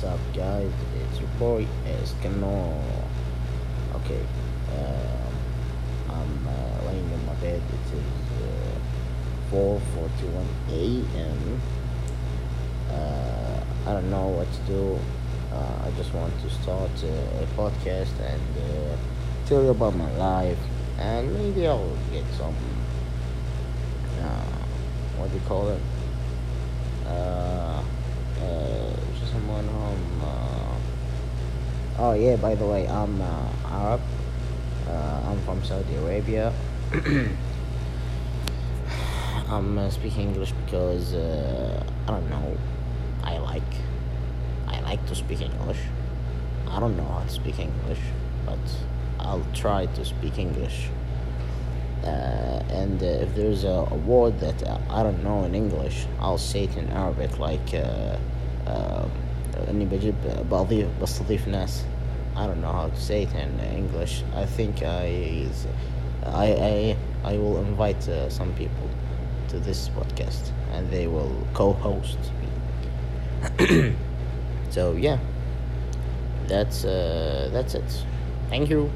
What's up, guys? It's your boy Eskimo. Okay, uh, I'm uh, laying in my bed. It is uh, 4:41 a.m. Uh, I don't know what to do. Uh, I just want to start uh, a podcast and uh, tell you about my life, and maybe I'll get some. What do you call it? Uh, uh, someone home. Uh, oh yeah, by the way, I'm uh, Arab. Uh, I'm from Saudi Arabia. I'm uh, speaking English because uh, I don't know. I like. I like to speak English. I don't know how to speak English, but I'll try to speak English. Uh, and uh, if there's a, a word that I don't know in English, I'll say it in Arabic like إني بجيب بضيف بستضيف ناس I don't know how to say it in English. I think I I I, I will invite uh, some people to this podcast and they will co-host me. So yeah. That's uh, that's it. Thank you.